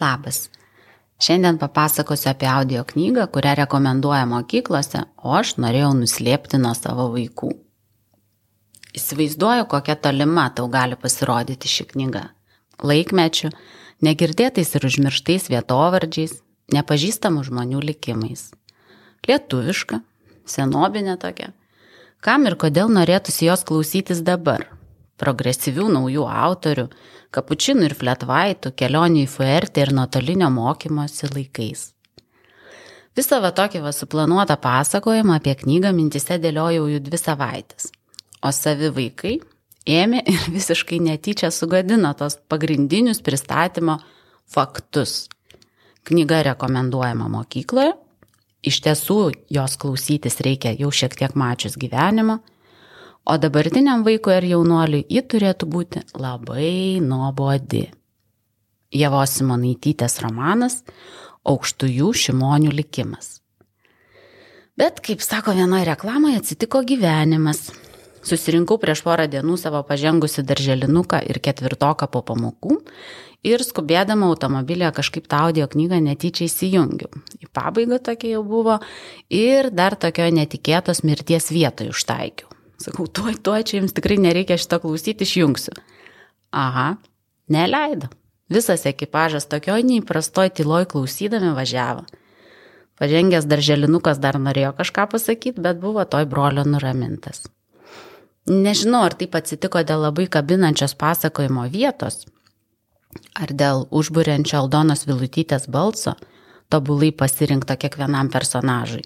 Labas. Šiandien papasakosiu apie audio knygą, kurią rekomenduoja mokyklose, o aš norėjau nuslėpti nuo savo vaikų. Įsivaizduoju, kokia tolima tau gali pasirodyti ši knyga. Laikmečių, negirdėtais ir užmirštais vietovardžiais, nepažįstamų žmonių likimais. Lietuviška, senobinė tokia. Kam ir kodėl norėtųsi jos klausytis dabar? Progresyvių naujų autorių, kapučinų ir fletvaitų, kelionių į fuertę ir nuotolinio mokymosi laikais. Visą va tokį va suplanuotą pasakojimą apie knygą mintise dėliojau jau dvi savaitės, o savi vaikai ėmė ir visiškai netyčia sugadino tos pagrindinius pristatymo faktus. Knyga rekomenduojama mokykloje, iš tiesų jos klausytis reikia jau šiek tiek mačius gyvenimo, O dabartiniam vaikui ar jaunuoliui ji turėtų būti labai nuobodi. Jėvos Simonaitytės romanas Aukštųjų šimonių likimas. Bet, kaip sako vienoje reklamoje, atsitiko gyvenimas. Susirinkau prieš porą dienų savo pažengusi darželinuką ir ketvirtoką po pamokų ir skubėdama automobilėje kažkaip tą audio knygą netyčia įsijungiu. Į pabaigą tokia jau buvo ir dar tokioje netikėtos mirties vietoje užtaikiau. Sakau, tuoj, tuoj, čia jums tikrai nereikia šito klausyti, išjungsiu. Aha, neleido. Visas ekipažas tokioj neįprastoj tyloj klausydami važiavo. Pažengęs darželinukas dar norėjo kažką pasakyti, bet buvo toj brolio nuramintas. Nežinau, ar taip atsitiko dėl labai kabinančios pasakojimo vietos, ar dėl užburiančio Aldonos Vilutytės balso, tobulai pasirinkto kiekvienam personažui,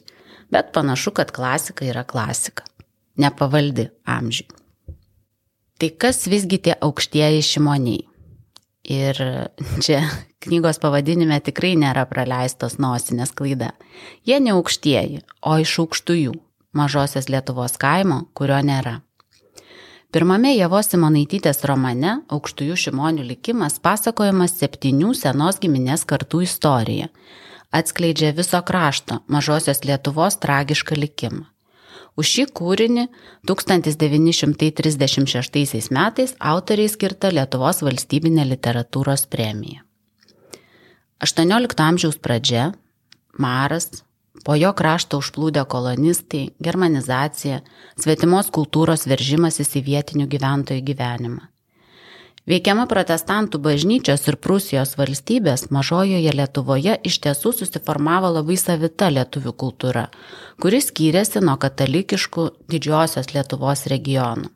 bet panašu, kad klasika yra klasika nepavaldi amžiui. Tai kas visgi tie aukštieji šimoniai? Ir čia knygos pavadinime tikrai nėra praleistos nosinės klaida. Jie ne aukštieji, o iš aukštųjų, mažosios Lietuvos kaimo, kurio nėra. Pirmame Javos Simonaitytės romane Aukštųjų šimonių likimas pasakojamas septynių senos giminės kartų istorija. Atskleidžia viso krašto mažosios Lietuvos tragišką likimą. Už šį kūrinį 1936 metais autoriai skirta Lietuvos valstybinė literatūros premija. 18 amžiaus pradžia, Maras, po jo krašto užplūdę kolonistai, germanizacija, svetimos kultūros veržimasis į vietinių gyventojų gyvenimą. Veikiama protestantų bažnyčios ir Prūsijos valstybės mažojoje Lietuvoje iš tiesų susiformavo labai savita lietuvių kultūra, kuris skyrėsi nuo katalikiškų didžiosios Lietuvos regionų.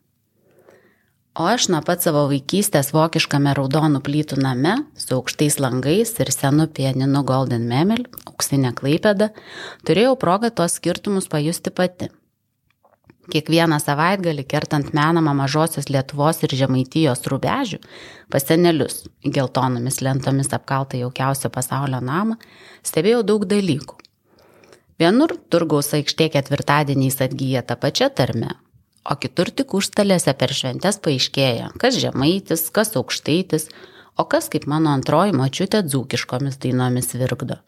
O aš nuo pat savo vaikystės vokiškame raudonų plytų name su aukštais langais ir senu pieninu Golden Memel, auksinė klaipėda, turėjau progą tuos skirtumus pajusti pati. Kiekvieną savaitgalį kertant menamą mažosios Lietuvos ir Žemaitijos rubežių, pas senelius, geltonomis lentomis apkaltą jaukiausią pasaulio namą, stebėjau daug dalykų. Vienur turgaus aikštė ketvirtadieniais atgyja tą pačią tarmę, o kitur tik užstalėse per šventes paaiškėja, kas žemaitis, kas aukštaitis, o kas kaip mano antroji močiutė dzūkiškomis dainomis virkdo.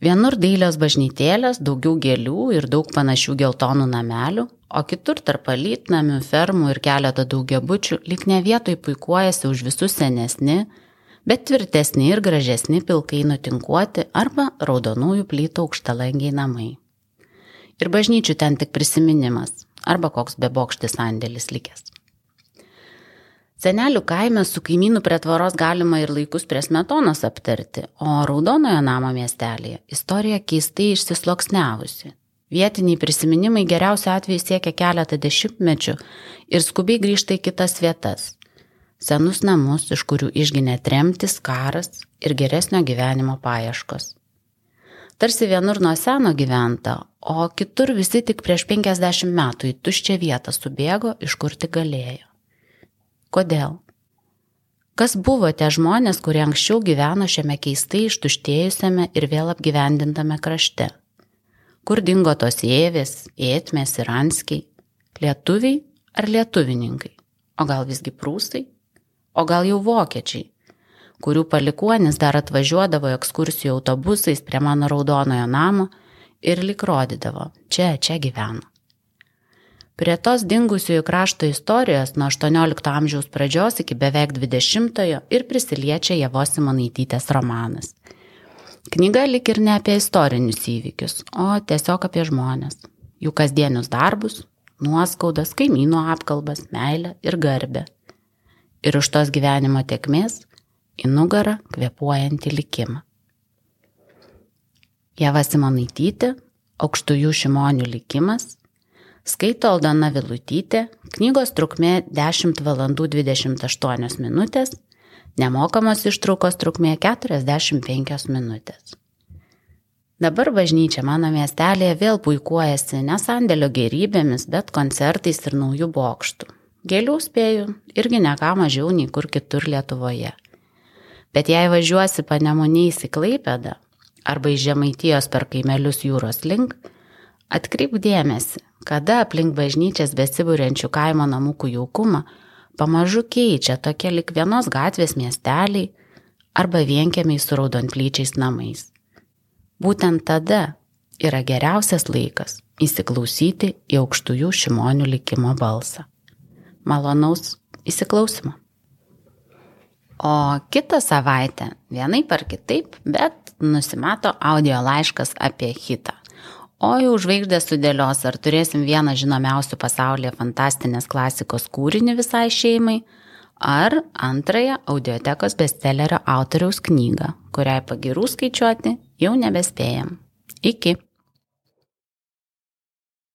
Vienur dailios bažnytėlės, daugiau gėlių ir daug panašių geltonų namelių, o kitur tarp alytnamių, fermų ir keletą daugiabučių lik ne vietoj puikuojasi už visus senesni, bet tvirtesni ir gražesni pilkai nutinkuoti arba raudonųjų plytų aukštalangiai namai. Ir bažnyčių ten tik prisiminimas arba koks bebokštis sandėlis likęs. Senelių kaime su kaimynu prie tvaros galima ir laikus prie smetonos aptarti, o Raudonojo namo miestelėje istorija keistai išsisloksnevusi. Vietiniai prisiminimai geriausiu atveju siekia keletą dešimtmečių ir skubiai grįžta į kitas vietas. Senus namus, iš kurių išginė tremtis, karas ir geresnio gyvenimo paieškos. Tarsi vienur nuo seno gyventa, o kitur visi tik prieš 50 metų į tuščią vietą subėgo, iš kur tik galėjo. Kodėl? Kas buvo tie žmonės, kurie anksčiau gyveno šiame keistai ištuštėjusiame ir vėl apgyvendintame krašte? Kur dingo tos jėvės, ėtmės ir anskiai? Lietuviai ar lietuvininkai? O gal visgi prūsai? O gal jau vokiečiai, kurių palikuonis dar atvažiuodavo ekskursijų autobusais prie mano raudonojo namo ir lik rodydavo, čia, čia gyveno. Prie tos dingusiųjų krašto istorijos nuo 18 amžiaus pradžios iki beveik 20-ojo ir prisiliečia Jėvos Simonaitytės romanas. Knyga lik ir ne apie istorinius įvykius, o tiesiog apie žmonės, jų kasdienius darbus, nuoskaudas, kaimynų apkalbas, meilę ir garbę. Ir už tos gyvenimo tekmės į nugarą kvepuojantį likimą. Jeva Simonaitytė, aukštųjų šimonių likimas Skaito Aldona Vilutytė, knygos trukmė 10 valandų 28 minutės, nemokamos ištraukos trukmė 45 minutės. Dabar bažnyčia mano miestelėje vėl puikuojasi ne sandėlio gerybėmis, bet koncertais ir naujų bokštų. Gėlių spėjų irgi ne ką mažiau nei kur kitur Lietuvoje. Bet jei važiuosi panemoniais į Klaipėdą arba iš Žemaitijos per kaimelius jūros link, atkreip dėmesį, kada aplink bažnyčias besibūrenčių kaimo namukų jaukumą pamažu keičia tokie lik vienos gatvės miesteliai arba vienkiamiai su raudonplyčiais namais. Būtent tada yra geriausias laikas įsiklausyti į aukštųjų šimonių likimo balsą. Malonaus įsiklausimo. O kitą savaitę vienai par kitaip, bet nusimato audio laiškas apie hitą. O jau žvaigždės sudėlios, ar turėsim vieną žinomiausių pasaulyje fantastinės klasikos kūrinį visai šeimai, ar antrąją audiotekos bestsellerio autoriaus knygą, kuriai pagirų skaičiuoti jau nebespėjam. Iki.